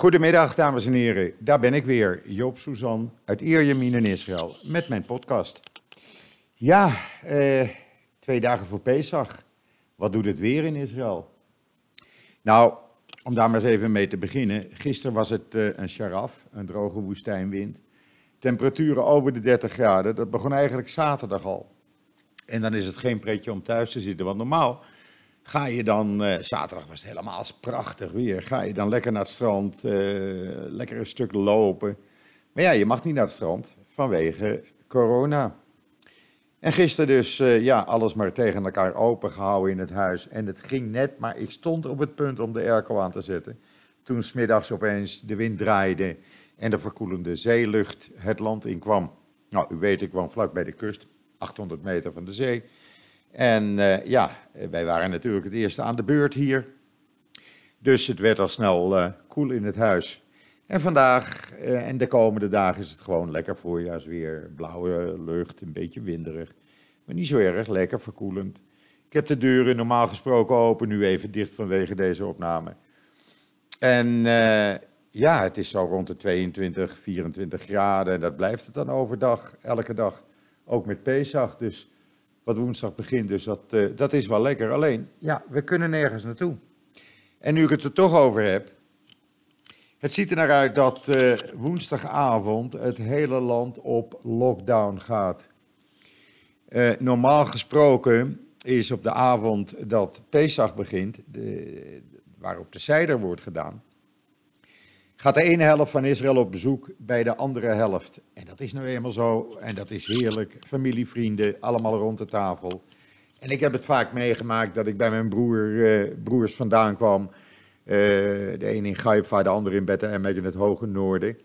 Goedemiddag, dames en heren. Daar ben ik weer, Joop Suzan uit Ierjemien in Israël, met mijn podcast. Ja, eh, twee dagen voor Pesach. Wat doet het weer in Israël? Nou, om daar maar eens even mee te beginnen. Gisteren was het eh, een sharaf, een droge woestijnwind. Temperaturen over de 30 graden. Dat begon eigenlijk zaterdag al. En dan is het geen pretje om thuis te zitten. Want normaal ga je dan, eh, zaterdag was het helemaal prachtig weer. Ga je dan lekker naar het strand, eh, lekker een stuk lopen. Maar ja, je mag niet naar het strand vanwege corona. En gisteren dus, eh, ja, alles maar tegen elkaar opengehouden in het huis. En het ging net, maar ik stond op het punt om de airco aan te zetten. Toen smiddags opeens de wind draaide en de verkoelende zeelucht het land inkwam. Nou, u weet, ik kwam vlak bij de kust, 800 meter van de zee. En uh, ja, wij waren natuurlijk het eerste aan de beurt hier. Dus het werd al snel uh, koel in het huis. En vandaag uh, en de komende dagen is het gewoon lekker voorjaarsweer. Blauwe lucht, een beetje winderig. Maar niet zo erg, lekker verkoelend. Ik heb de deuren normaal gesproken open, nu even dicht vanwege deze opname. En ja, het is zo rond de 22, 24 graden. En dat blijft het dan overdag, elke dag. Ook met Pesach. Dus wat woensdag begint. Dus dat, uh, dat is wel lekker. Alleen, ja, we kunnen nergens naartoe. En nu ik het er toch over heb. Het ziet er naar uit dat uh, woensdagavond het hele land op lockdown gaat. Uh, normaal gesproken is op de avond dat Pesach begint, de, waarop de zijder wordt gedaan, gaat de ene helft van Israël op bezoek bij de andere helft. En dat is nou eenmaal zo. En dat is heerlijk. Familie, vrienden, allemaal rond de tafel. En ik heb het vaak meegemaakt dat ik bij mijn broer, eh, broers vandaan kwam. Uh, de een in Haifa, de ander in Bethlehem in het hoge noorden.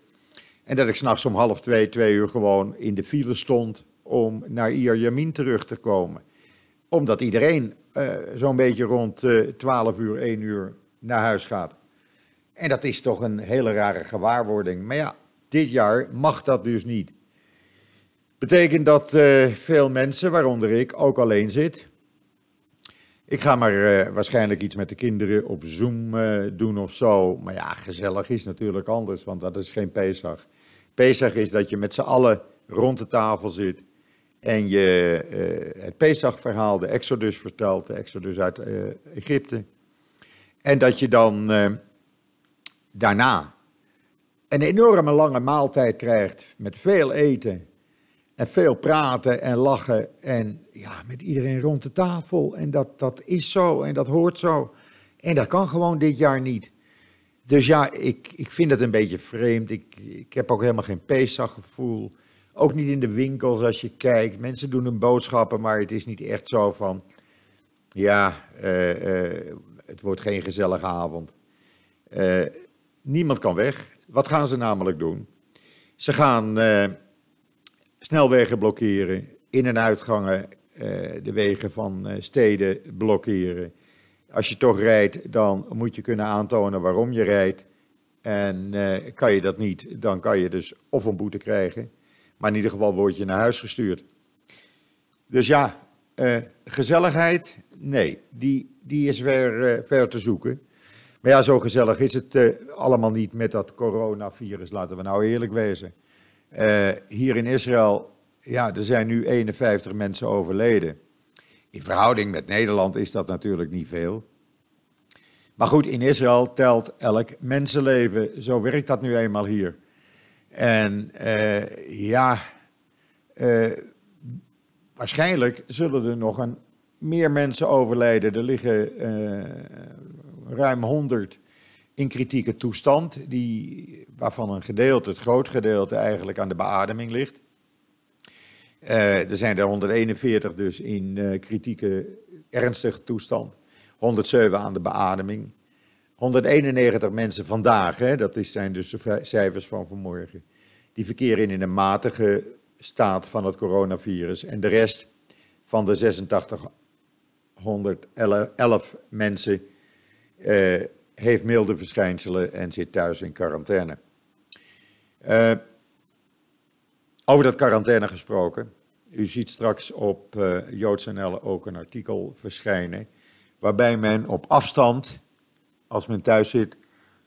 En dat ik s'nachts om half twee, twee uur gewoon in de file stond om naar Ier Yamin terug te komen. Omdat iedereen uh, zo'n beetje rond uh, 12 uur, 1 uur naar huis gaat. En dat is toch een hele rare gewaarwording. Maar ja, dit jaar mag dat dus niet. Betekent dat uh, veel mensen, waaronder ik, ook alleen zit. Ik ga maar uh, waarschijnlijk iets met de kinderen op Zoom uh, doen of zo. Maar ja, gezellig is natuurlijk anders, want dat is geen Pesach. Pesach is dat je met z'n allen rond de tafel zit en je het Pesach-verhaal, de Exodus vertelt, de Exodus uit Egypte. En dat je dan daarna een enorme lange maaltijd krijgt met veel eten en veel praten en lachen en ja, met iedereen rond de tafel. En dat, dat is zo en dat hoort zo. En dat kan gewoon dit jaar niet. Dus ja, ik, ik vind het een beetje vreemd. Ik, ik heb ook helemaal geen Pesach-gevoel. Ook niet in de winkels als je kijkt. Mensen doen hun boodschappen, maar het is niet echt zo van... Ja, uh, uh, het wordt geen gezellige avond. Uh, Niemand kan weg. Wat gaan ze namelijk doen? Ze gaan uh, snelwegen blokkeren, in- en uitgangen, uh, de wegen van uh, steden blokkeren. Als je toch rijdt, dan moet je kunnen aantonen waarom je rijdt. En kan je dat niet, dan kan je dus of een boete krijgen, maar in ieder geval word je naar huis gestuurd. Dus ja, gezelligheid, nee, die, die is ver, ver te zoeken. Maar ja, zo gezellig is het uh, allemaal niet met dat coronavirus, laten we nou eerlijk wezen. Uh, hier in Israël, ja, er zijn nu 51 mensen overleden. In verhouding met Nederland is dat natuurlijk niet veel. Maar goed, in Israël telt elk mensenleven. Zo werkt dat nu eenmaal hier. En uh, ja, waarschijnlijk zullen er nog een, meer mensen overlijden. Er liggen ruim 100 in kritieke toestand, die, waarvan een gedeelte, het groot gedeelte, eigenlijk aan de beademing ligt. Uh, er zijn er 141 dus in uh, kritieke, ernstige toestand, 107 aan de beademing. 191 mensen vandaag, hè, dat zijn dus de cijfers van vanmorgen, die verkeren in een matige staat van het coronavirus. En de rest van de 8611 mensen uh, heeft milde verschijnselen en zit thuis in quarantaine. Uh, over dat quarantaine gesproken. U ziet straks op uh, JoodsNL ook een artikel verschijnen. Waarbij men op afstand, als men thuis zit,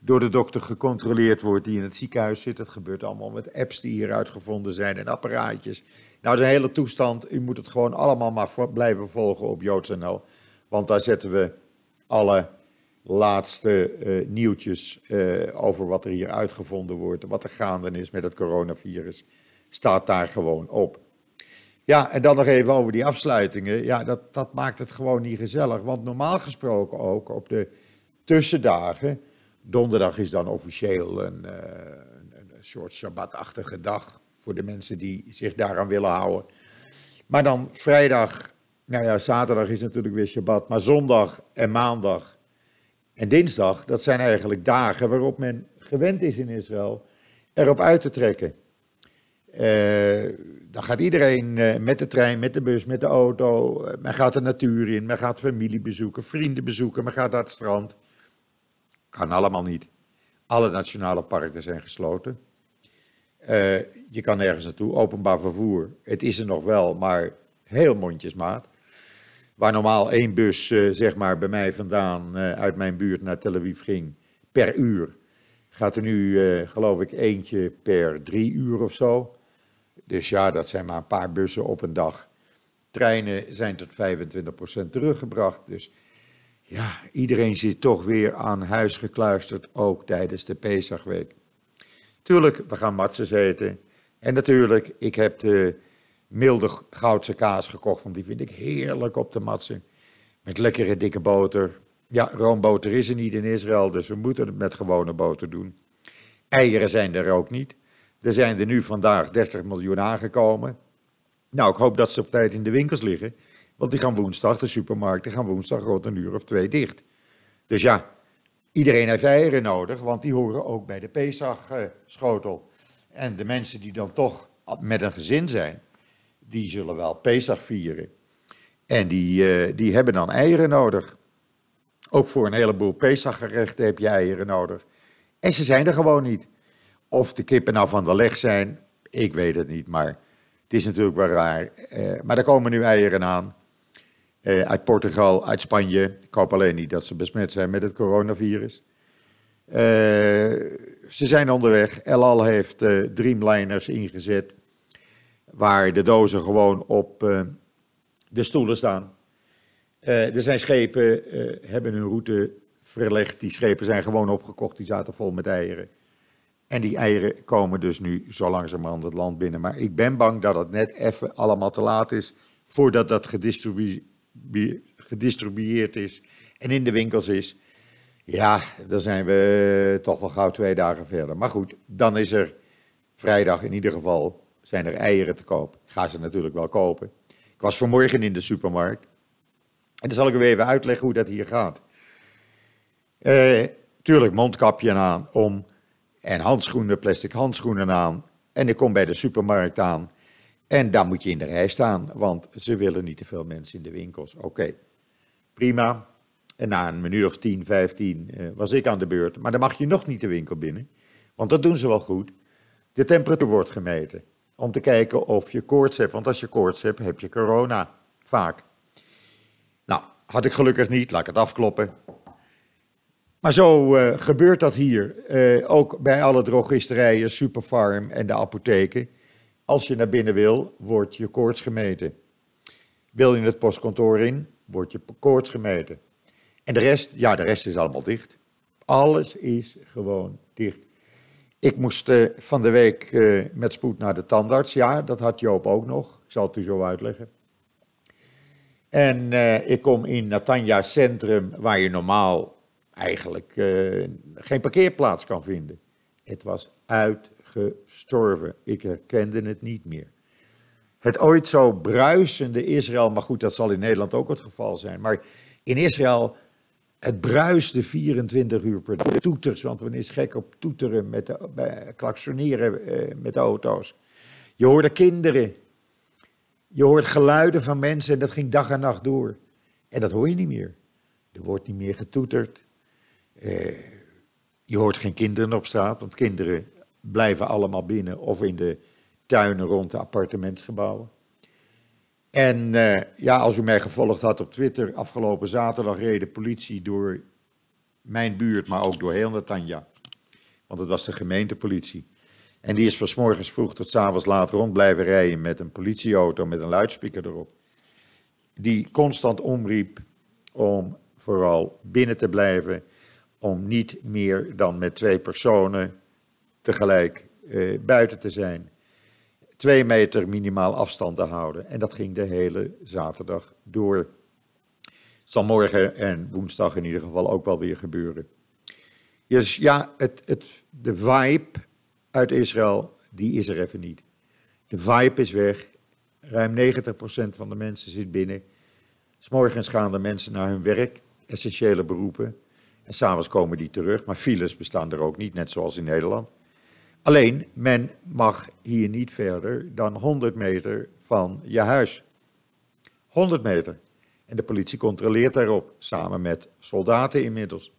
door de dokter gecontroleerd wordt die in het ziekenhuis zit. Het gebeurt allemaal met apps die hier uitgevonden zijn en apparaatjes. Nou, een hele toestand. U moet het gewoon allemaal maar blijven volgen op JoodsNL. Want daar zetten we alle laatste uh, nieuwtjes uh, over wat er hier uitgevonden wordt, wat er gaande is met het coronavirus, staat daar gewoon op. Ja, en dan nog even over die afsluitingen. Ja, dat, dat maakt het gewoon niet gezellig. Want normaal gesproken ook op de tussendagen. Donderdag is dan officieel een, een, een soort Shabbatachtige dag. Voor de mensen die zich daaraan willen houden. Maar dan vrijdag, nou ja, zaterdag is natuurlijk weer Shabbat. Maar zondag en maandag en dinsdag, dat zijn eigenlijk dagen waarop men gewend is in Israël erop uit te trekken. Uh, dan gaat iedereen uh, met de trein, met de bus, met de auto. Uh, men gaat de natuur in, men gaat familie bezoeken, vrienden bezoeken, men gaat naar het strand. Kan allemaal niet. Alle nationale parken zijn gesloten. je kan nergens naartoe, openbaar vervoer. Het is er nog wel, maar heel mondjesmaat. Waar normaal één bus, zeg maar, bij mij vandaan uit mijn buurt naar Tel Aviv ging per uur, gaat er nu, geloof ik, eentje per drie uur of zo. Dus ja, dat zijn maar een paar bussen op een dag. Treinen zijn tot 25% teruggebracht. Dus ja, iedereen zit toch weer aan huis gekluisterd, ook tijdens de Pesachweek. Tuurlijk, we gaan matzes eten. En natuurlijk, ik heb de milde goudse kaas gekocht, want die vind ik heerlijk op de matsen. Met lekkere dikke boter. Ja, roomboter is er niet in Israël, dus we moeten het met gewone boter doen. Eieren zijn er ook niet. Er zijn er nu vandaag 30 miljoen aangekomen. Nou, ik hoop dat ze op tijd in de winkels liggen. Want die gaan woensdag, de supermarkten gaan woensdag rond een uur of twee dicht. Dus ja, iedereen heeft eieren nodig, want die horen ook bij de Pesach-schotel. En de mensen die dan toch met een gezin zijn, die zullen wel Pesach vieren. En die, uh, die hebben dan eieren nodig. Ook voor een heleboel Pesachgerechten heb je eieren nodig. En ze zijn er gewoon niet. Of de kippen nou van de leg zijn, ik weet het niet, maar het is natuurlijk wel raar. Uh, maar er komen nu eieren aan. Uh, uit Portugal, uit Spanje. Ik hoop alleen niet dat ze besmet zijn met het coronavirus. Ze zijn onderweg. El Al heeft Dreamliners ingezet. Waar de dozen gewoon op de stoelen staan. er zijn schepen, hebben hun route verlegd. Die schepen zijn gewoon opgekocht. Die zaten vol met eieren. En die eieren komen dus nu zo langzamerhand het land binnen. Maar ik ben bang dat het net even allemaal te laat is voordat dat gedistribueerd is en in de winkels is. Ja, dan zijn we toch wel gauw twee dagen verder. Maar goed, dan is er vrijdag in ieder geval zijn er eieren te koop. Ik ga ze natuurlijk wel kopen. Ik was vanmorgen in de supermarkt. En dan zal ik u even uitleggen hoe dat hier gaat. Uh, tuurlijk, mondkapje aan om en handschoenen, plastic handschoenen aan. En ik kom bij de supermarkt aan. En daar moet je in de rij staan, want ze willen niet te veel mensen in de winkels. Oké, prima. En na een minuut of 10, 15 uh, was ik aan de beurt. Maar dan mag je nog niet de winkel binnen, want dat doen ze wel goed. De temperatuur wordt gemeten om te kijken of je koorts hebt. Want als je koorts hebt, heb je corona vaak. Nou, had ik gelukkig niet, laat ik het afkloppen. Maar zo uh, gebeurt dat hier, uh, ook bij alle drogisterijen, Superfarm en de apotheken. Als je naar binnen wil, wordt je koorts gemeten. Wil je het postkantoor in, wordt je koorts gemeten. En de rest, ja, de rest is allemaal dicht. Alles is gewoon dicht. Ik moest uh, van de week met spoed naar de tandarts. Ja, dat had Joop ook nog. Ik zal het u zo uitleggen. En ik kom in Natanja Centrum, waar je normaal eigenlijk geen parkeerplaats kan vinden. Het was uitgestorven. Ik herkende het niet meer. Het ooit zo bruisende Israël, maar goed, dat zal in Nederland ook het geval zijn. Maar in Israël, het bruiste 24 uur per dag. Toeters, want men is gek op toeteren, met de, bij, uh, met de auto's. Je hoorde kinderen. Je hoort geluiden van mensen en dat ging dag en nacht door. En dat hoor je niet meer. Er wordt niet meer getoeterd. Uh, je hoort geen kinderen op straat, want kinderen blijven allemaal binnen of in de tuinen rond de appartementsgebouwen. En uh, ja, als u mij gevolgd had op Twitter, afgelopen zaterdag reed de politie door mijn buurt, maar ook door heel Netanya. Want het was de gemeentepolitie. En die is van morgens vroeg tot 's avonds laat rond blijven rijden met een politieauto met een luidspreker erop. Die constant omriep om vooral binnen te blijven, om niet meer dan met twee personen tegelijk eh, buiten te zijn. Twee meter minimaal afstand te houden. En dat ging de hele zaterdag door. Het zal morgen en woensdag in ieder geval ook wel weer gebeuren. Dus ja, het, het, de vibe uit Israël, die is er even niet. De vibe is weg. Ruim 90% van de mensen zit binnen. S morgens gaan de mensen naar hun werk, essentiële beroepen. En s'avonds komen die terug. Maar files bestaan er ook niet, net zoals in Nederland. Alleen, men mag hier niet verder dan 100 meter van je huis. 100 meter. En de politie controleert daarop, samen met soldaten inmiddels.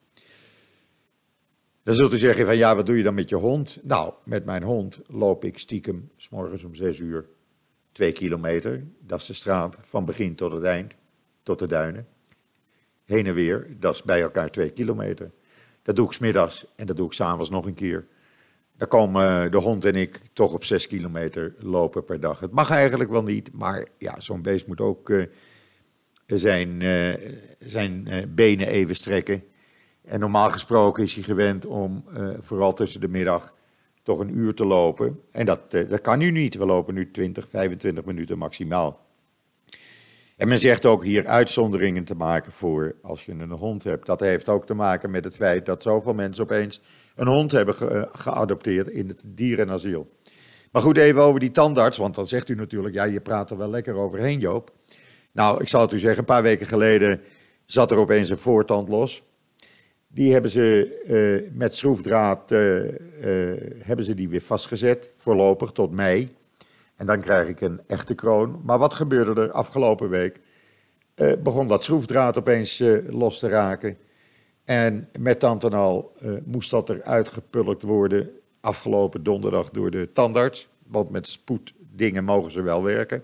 Dan zult u zeggen van ja, wat doe je dan met je hond? Nou, met mijn hond loop ik stiekem s morgens om 6 uur twee kilometer. Dat is de straat van begin tot het eind, tot de duinen. Heen en weer, dat is bij elkaar twee kilometer. Dat doe ik smiddags en dat doe ik s'avonds nog een keer. Dan komen de hond en ik toch op 6 kilometer lopen per dag. Het mag eigenlijk wel niet, maar ja, zo'n beest moet ook uh, zijn, uh, zijn benen even strekken. En normaal gesproken is hij gewend om vooral tussen de middag toch een uur te lopen. En dat, dat kan nu niet. We lopen nu 20, 25 minuten maximaal. En men zegt ook hier uitzonderingen te maken voor als je een hond hebt. Dat heeft ook te maken met het feit dat zoveel mensen opeens een hond hebben ge geadopteerd in het dierenasiel. Maar goed, even over die tandarts, want dan zegt u natuurlijk, ja, je praat er wel lekker overheen, Joop. Nou, ik zal het u zeggen, een paar weken geleden zat er opeens een voortand los. Die hebben ze uh, met schroefdraad uh, hebben ze die weer vastgezet, voorlopig tot mei. En dan krijg ik een echte kroon. Maar wat gebeurde er afgelopen week? Uh, begon dat schroefdraad opeens uh, los te raken. En met tantanal uh, moest dat eruit gepulkt worden afgelopen donderdag door de tandarts. Want met spoeddingen mogen ze wel werken.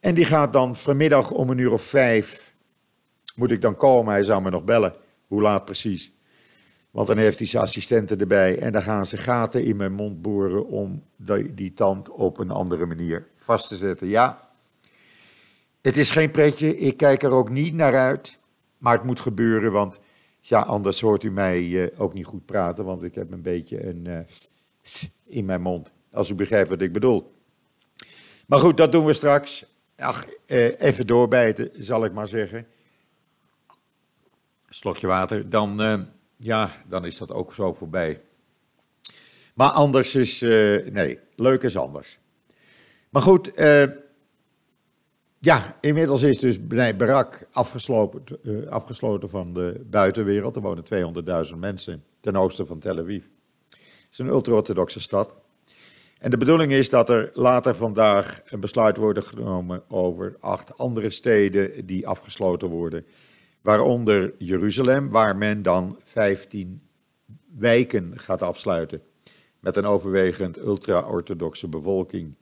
En die gaat dan vanmiddag om een uur of vijf, moet ik dan komen, hij zou me nog bellen. Hoe laat precies? Want dan heeft hij zijn assistenten erbij en dan gaan ze gaten in mijn mond boren om die, tand op een andere manier vast te zetten. Ja, het is geen pretje, ik kijk er ook niet naar uit, maar het moet gebeuren, want ja, anders hoort u mij uh, ook niet goed praten, want ik heb een beetje een uh, in mijn mond, als u begrijpt wat ik bedoel. Maar goed, dat doen we straks. Ach, uh, even doorbijten, zal ik maar zeggen. Slokje water, dan ja, dan is dat ook zo voorbij. Maar anders is, uh, nee, leuk is anders. Maar goed, uh, ja, inmiddels is dus Barak afgesloten, uh, afgesloten van de buitenwereld. Er wonen 200.000 mensen ten oosten van Tel Aviv. Het is een ultra-orthodoxe stad. En de bedoeling is dat er later vandaag een besluit wordt genomen over acht andere steden die afgesloten worden waaronder Jeruzalem, waar men dan 15 wijken gaat afsluiten met een overwegend ultra-orthodoxe bevolking.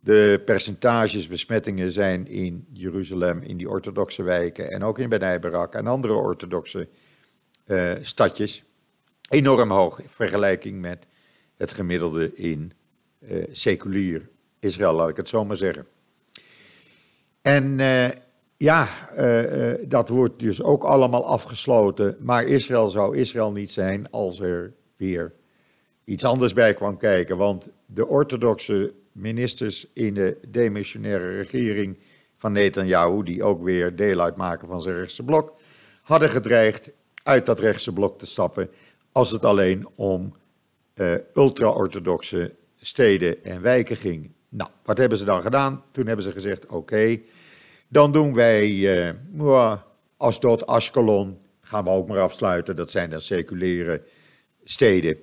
De percentages besmettingen zijn in Jeruzalem, in die orthodoxe wijken en ook in Benai Barak en andere orthodoxe uh, stadjes enorm hoog in vergelijking met het gemiddelde in uh, seculier Israël, laat ik het zo maar zeggen. En uh, ja, uh, uh, dat wordt dus ook allemaal afgesloten. Maar Israël zou Israël niet zijn als er weer iets anders bij kwam kijken. Want de orthodoxe ministers in de demissionaire regering van Netanyahu, die ook weer deel uitmaken van zijn rechtse blok, hadden gedreigd uit dat rechtse blok te stappen als het alleen om uh, ultra-orthodoxe steden en wijken ging. Nou, wat hebben ze dan gedaan? Toen hebben ze gezegd: oké. Dan doen wij uh, Asdod, Ashkelon, gaan we ook maar afsluiten. Dat zijn dan seculiere steden.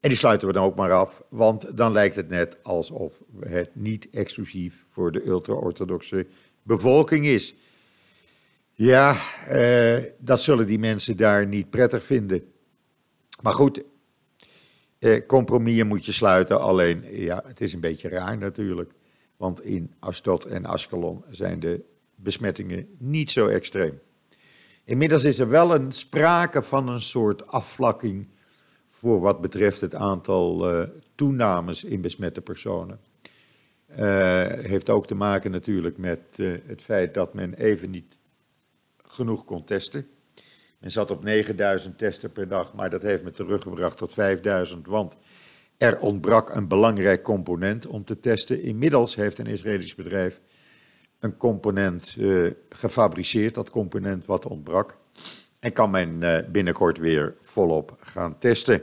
En die sluiten we dan ook maar af, want dan lijkt het net alsof het niet exclusief voor de ultra-orthodoxe bevolking is. Ja, uh, dat zullen die mensen daar niet prettig vinden. Maar goed, uh, compromissen moet je sluiten. Alleen, ja, het is een beetje raar natuurlijk. Want in Asdod en Ashkelon zijn de besmettingen niet zo extreem. Inmiddels is er wel een sprake van een soort afvlakking voor wat betreft het aantal uh, toenames in besmette personen. Uh, heeft ook te maken natuurlijk met uh, het feit dat men even niet genoeg kon testen. Men zat op 9000 testen per dag, maar dat heeft me teruggebracht tot 5000, want er ontbrak een belangrijk component om te testen. Inmiddels heeft een Israëlisch bedrijf een component uh, gefabriceerd, dat component wat ontbrak. En kan men uh, binnenkort weer volop gaan testen.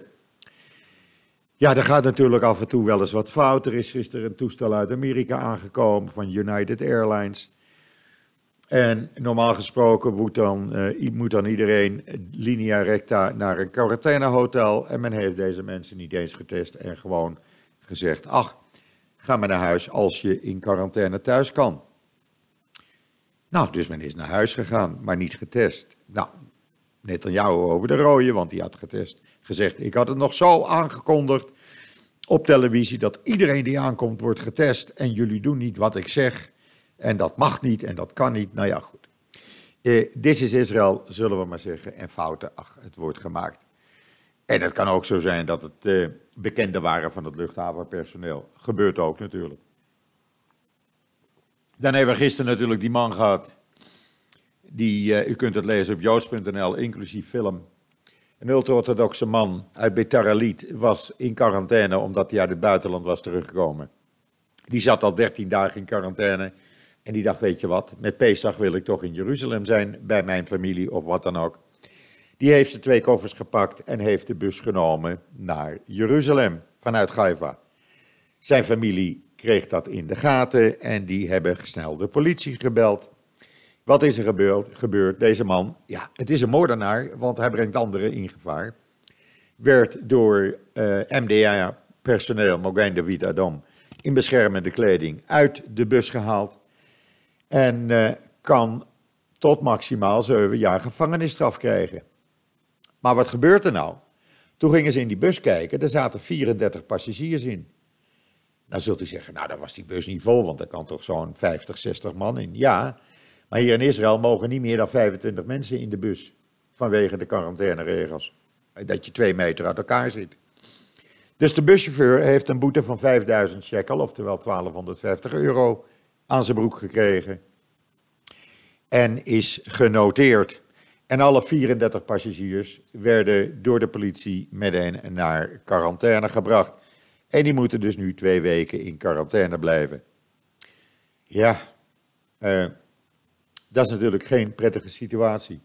Ja, er gaat natuurlijk af en toe wel eens wat fout. Er is gisteren een toestel uit Amerika aangekomen van United Airlines. En normaal gesproken moet dan, uh, moet dan iedereen linea recta naar een quarantainehotel. En men heeft deze mensen niet eens getest en gewoon gezegd: ach, ga maar naar huis als je in quarantaine thuis kan. Nou, dus men is naar huis gegaan, maar niet getest. Nou, net aan jou over de rode, want die had getest. Gezegd, ik had het nog zo aangekondigd op televisie dat iedereen die aankomt wordt getest en jullie doen niet wat ik zeg. En dat mag niet en dat kan niet. Nou ja, goed. Eh, This is Israël, zullen we maar zeggen. En fouten, ach, het wordt gemaakt. En het kan ook zo zijn dat het eh, bekende waren van het luchthavenpersoneel. Gebeurt ook natuurlijk. Dan hebben we gisteren natuurlijk die man gehad. Die, uh, u kunt het lezen op joods.nl, inclusief film. Een ultra-orthodoxe man uit Betaralit was in quarantaine omdat hij uit het buitenland was teruggekomen. Die zat al 13 dagen in quarantaine. En die dacht, weet je wat, met Pesach wil ik toch in Jeruzalem zijn, bij mijn familie of wat dan ook. Die heeft zijn twee koffers gepakt en heeft de bus genomen naar Jeruzalem vanuit Gaiva. Zijn familie kreeg dat in de gaten en die hebben snel de politie gebeld. Wat is er gebeurd? gebeurd? Deze man, ja, het is een moordenaar, want hij brengt anderen in gevaar. Werd door eh, MDA-personeel, Mogain David Adom, in beschermende kleding uit de bus gehaald. En uh, kan tot maximaal zeven jaar gevangenisstraf krijgen. Maar wat gebeurt er nou? Toen gingen ze in die bus kijken, er zaten 34 passagiers in. Dan zult u zeggen, nou dan was die bus niet vol, want er kan toch zo'n 50, 60 man in. Ja, maar hier in Israël mogen niet meer dan 25 mensen in de bus vanwege de quarantaineregels. Dat je twee meter uit elkaar zit. Dus de buschauffeur heeft een boete van 5000 shekel, oftewel 1250 euro, aan zijn broek gekregen. En is genoteerd. En alle 34 passagiers werden door de politie meteen naar quarantaine gebracht. En die moeten dus nu twee weken in quarantaine blijven. Ja, uh, dat is natuurlijk geen prettige situatie.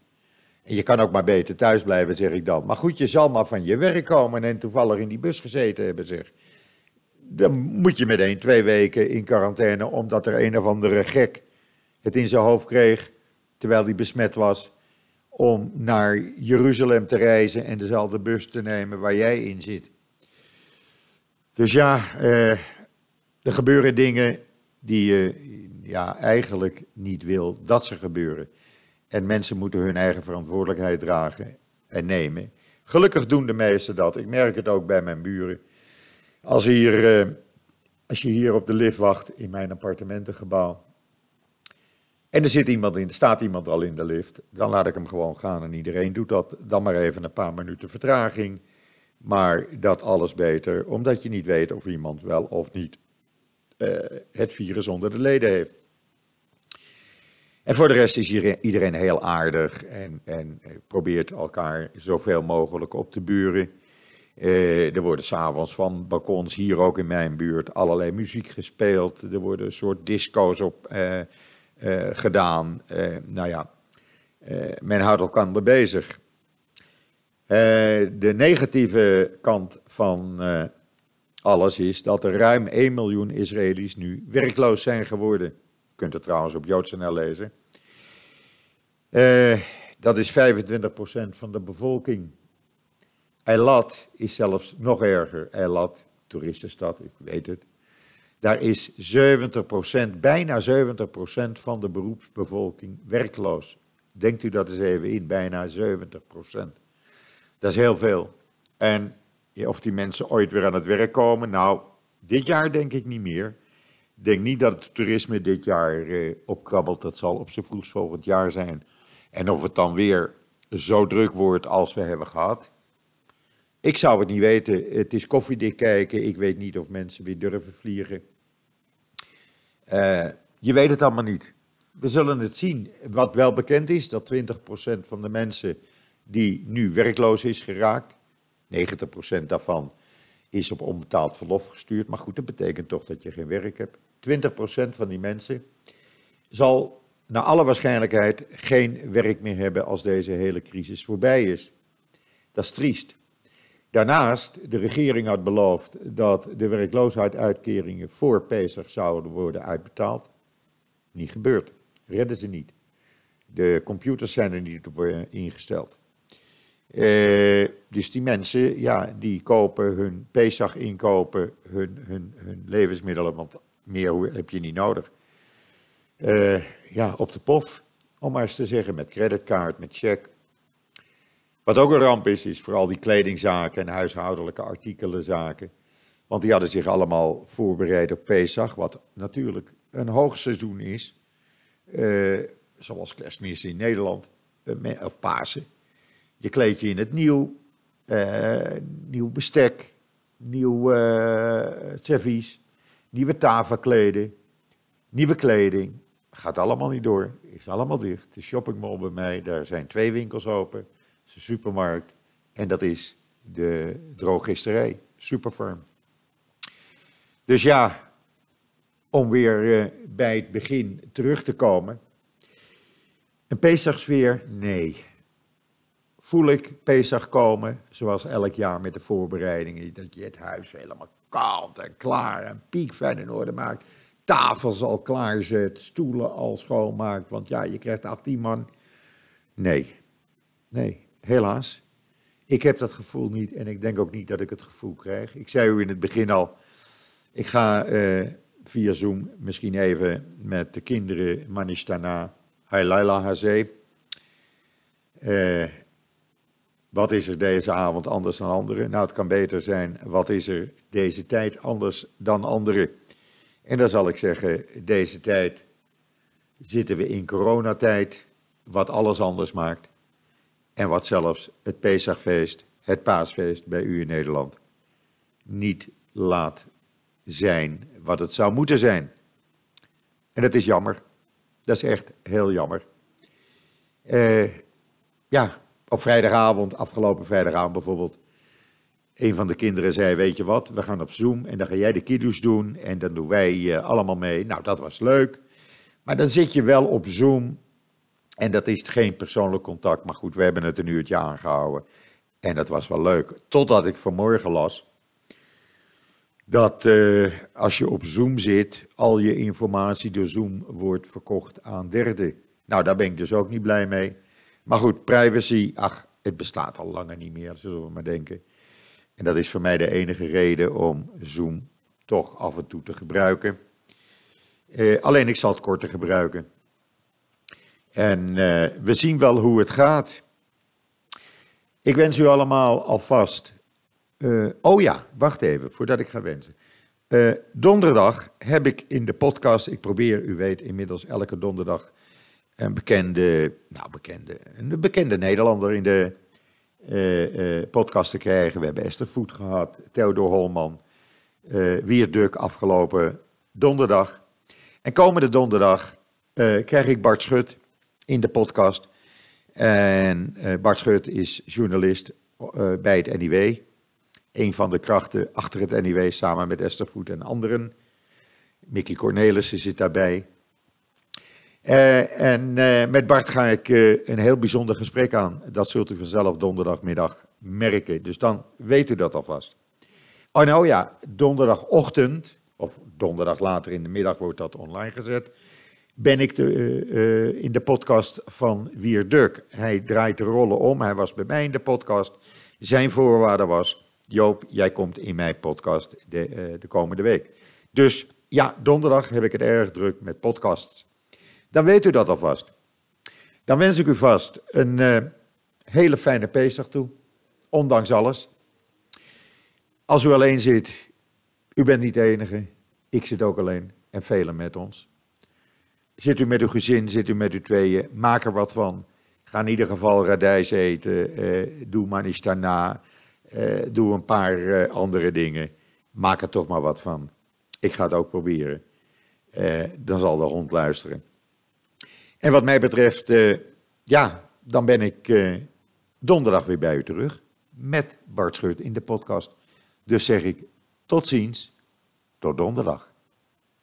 En je kan ook maar beter thuis blijven, zeg ik dan. Maar goed, je zal maar van je werk komen en toevallig in die bus gezeten hebben, zeg. Dan moet je meteen twee weken in quarantaine, omdat er een of andere gek het in zijn hoofd kreeg, terwijl hij besmet was, om naar Jeruzalem te reizen en dezelfde bus te nemen waar jij in zit. Dus ja, eh, er gebeuren dingen die je ja, eigenlijk niet wil dat ze gebeuren. En mensen moeten hun eigen verantwoordelijkheid dragen en nemen. Gelukkig doen de meesten dat. Ik merk het ook bij mijn buren. Als, hier, eh, als je hier op de lift wacht in mijn appartementengebouw. En er zit iemand in, staat iemand al in de lift. Dan laat ik hem gewoon gaan en iedereen doet dat. Dan maar even een paar minuten vertraging. Maar dat alles beter, omdat je niet weet of iemand wel of niet uh, het virus onder de leden heeft. En voor de rest is iedereen heel aardig en, en probeert elkaar zoveel mogelijk op te buren. Uh, er worden s'avonds van balkons, hier ook in mijn buurt, allerlei muziek gespeeld. Er worden een soort disco's op gedaan. nou ja, men houdt elkaar bezig. De negatieve kant van alles is dat er ruim 1 miljoen Israëli's nu werkloos zijn geworden. Je kunt het trouwens op JoodsNL lezen. Uh, dat is 25% van de bevolking. Eilat is zelfs nog erger. Eilat, toeristenstad, ik weet het. Daar is 70%, bijna 70% van de beroepsbevolking werkloos. Denkt u dat eens even in, bijna 70%. Dat is heel veel. En of die mensen ooit weer aan het werk komen, nou, dit jaar denk ik niet meer. Ik denk niet dat het toerisme dit jaar eh, opkrabbelt. Dat zal op zijn vroegst volgend jaar zijn. En of het dan weer zo druk wordt als we hebben gehad. Ik zou het niet weten. Het is koffiedik kijken. Ik weet niet of mensen weer durven vliegen. Uh, je weet het allemaal niet. We zullen het zien. Wat wel bekend is, dat 20% van de mensen die nu werkloos is geraakt, 90% daarvan is op onbetaald verlof gestuurd. Maar goed, dat betekent toch dat je geen werk hebt. 20% van die mensen zal naar alle waarschijnlijkheid geen werk meer hebben als deze hele crisis voorbij is. Dat is triest. Daarnaast, de regering had beloofd dat de werkloosheidsuitkeringen voor Pesach zouden worden uitbetaald. Niet gebeurd. Redden ze niet. De computers zijn er niet op eh, ingesteld. Uh, dus die mensen, ja, die kopen hun Pesach inkopen, hun, hun, hun levensmiddelen, want meer heb je niet nodig. Uh, ja, op de pof, om maar eens te zeggen, met creditcard, met check. Wat ook een ramp is, is vooral die kledingzaken en huishoudelijke artikelenzaken. Want die hadden zich allemaal voorbereid op Pesach, wat natuurlijk een hoogseizoen is. Uh, zoals kerstmis in Nederland, of Pasen. Je kleed je in het nieuw, uh, nieuw bestek, nieuw servies, nieuwe tafelkleden, nieuwe kleding. Gaat allemaal niet door, is allemaal dicht. De shoppingmall bij mij, daar zijn twee winkels open is supermarkt. En dat is de drogisterij, Superfarm. Dus ja, om weer uh, bij het begin terug te komen. Een Pesachsfeer? Nee. Voel ik Pesach komen, zoals elk jaar met de voorbereidingen, dat je het huis helemaal koud en klaar en piekfijn in orde maakt. Tafels al klaarzet, stoelen al schoonmaakt, want ja, je krijgt 18 man. Nee, nee. Helaas. Ik heb dat gevoel niet en ik denk ook niet dat ik het gevoel krijg. Ik zei u in het begin al, ik ga uh, via Zoom misschien even met de kinderen Manishtana Hailaila Hazé. Uh, wat is er deze avond anders dan anderen? Nou, het kan beter zijn, wat is er deze tijd anders dan anderen? En dan zal ik zeggen, deze tijd zitten we in coronatijd, wat alles anders maakt. En wat zelfs het Pesachfeest, het paasfeest bij u in Nederland, niet laat zijn wat het zou moeten zijn. En dat is jammer. Dat is echt heel jammer. Uh, ja, op vrijdagavond, afgelopen vrijdagavond bijvoorbeeld, een van de kinderen zei, weet je wat, we gaan op Zoom en dan ga jij de kiddoes doen en dan doen wij uh, allemaal mee. Nou, dat was leuk. Maar dan zit je wel op Zoom en dat is geen persoonlijk contact, maar goed, we hebben het een uurtje aangehouden. En dat was wel leuk. Totdat ik vanmorgen las dat uh, als je op Zoom zit, al je informatie door Zoom wordt verkocht aan derden. Nou, daar ben ik dus ook niet blij mee. Maar goed, privacy, ach, het bestaat al langer niet meer, zullen we maar denken. En dat is voor mij de enige reden om Zoom toch af en toe te gebruiken. Uh, alleen ik zal het korter gebruiken. En uh, we zien wel hoe het gaat. Ik wens u allemaal alvast. Uh, oh ja, wacht even, voordat ik ga wensen. Donderdag heb ik in de podcast, ik probeer, u weet inmiddels elke donderdag, een bekende, nou bekende, een bekende Nederlander in de podcast te krijgen. We hebben Esther Voet gehad, Theodor Holman, Wierduk afgelopen donderdag. En komende donderdag krijg ik Bart Schut in de podcast. En uh, Bart Schut is journalist uh, bij het NIW. Een van de krachten achter het NIW samen met Esther Voet en anderen. Mickey Cornelissen zit daarbij. Uh, en met Bart ga ik een heel bijzonder gesprek aan. Dat zult u vanzelf donderdagmiddag merken. Dus dan weet u dat alvast. Oh nou ja, donderdagochtend, of donderdag later in de middag wordt dat online gezet ben ik de, in de podcast van Wier Duk. Hij draait de rollen om. Hij was bij mij in de podcast. Zijn voorwaarde was: Joop, jij komt in mijn podcast de, de komende week. Dus ja, donderdag heb ik het erg druk met podcasts. Dan weet u dat alvast. Dan wens ik u vast een uh, hele fijne Pesach toe, ondanks alles. Als u alleen zit, u bent niet de enige. Ik zit ook alleen en velen met ons. Zit u met uw gezin, zit u met uw tweeën, maak er wat van. Ga in ieder geval radijs eten. eh, doe manistana. eh doe een paar eh, andere dingen. Maak er toch maar wat van. Ik ga het ook proberen. Eh, dan zal de hond luisteren. En wat mij betreft, eh, ja, dan ben ik eh, donderdag weer bij u terug. Met Bart Schut in de podcast. Dus zeg ik tot ziens, tot donderdag.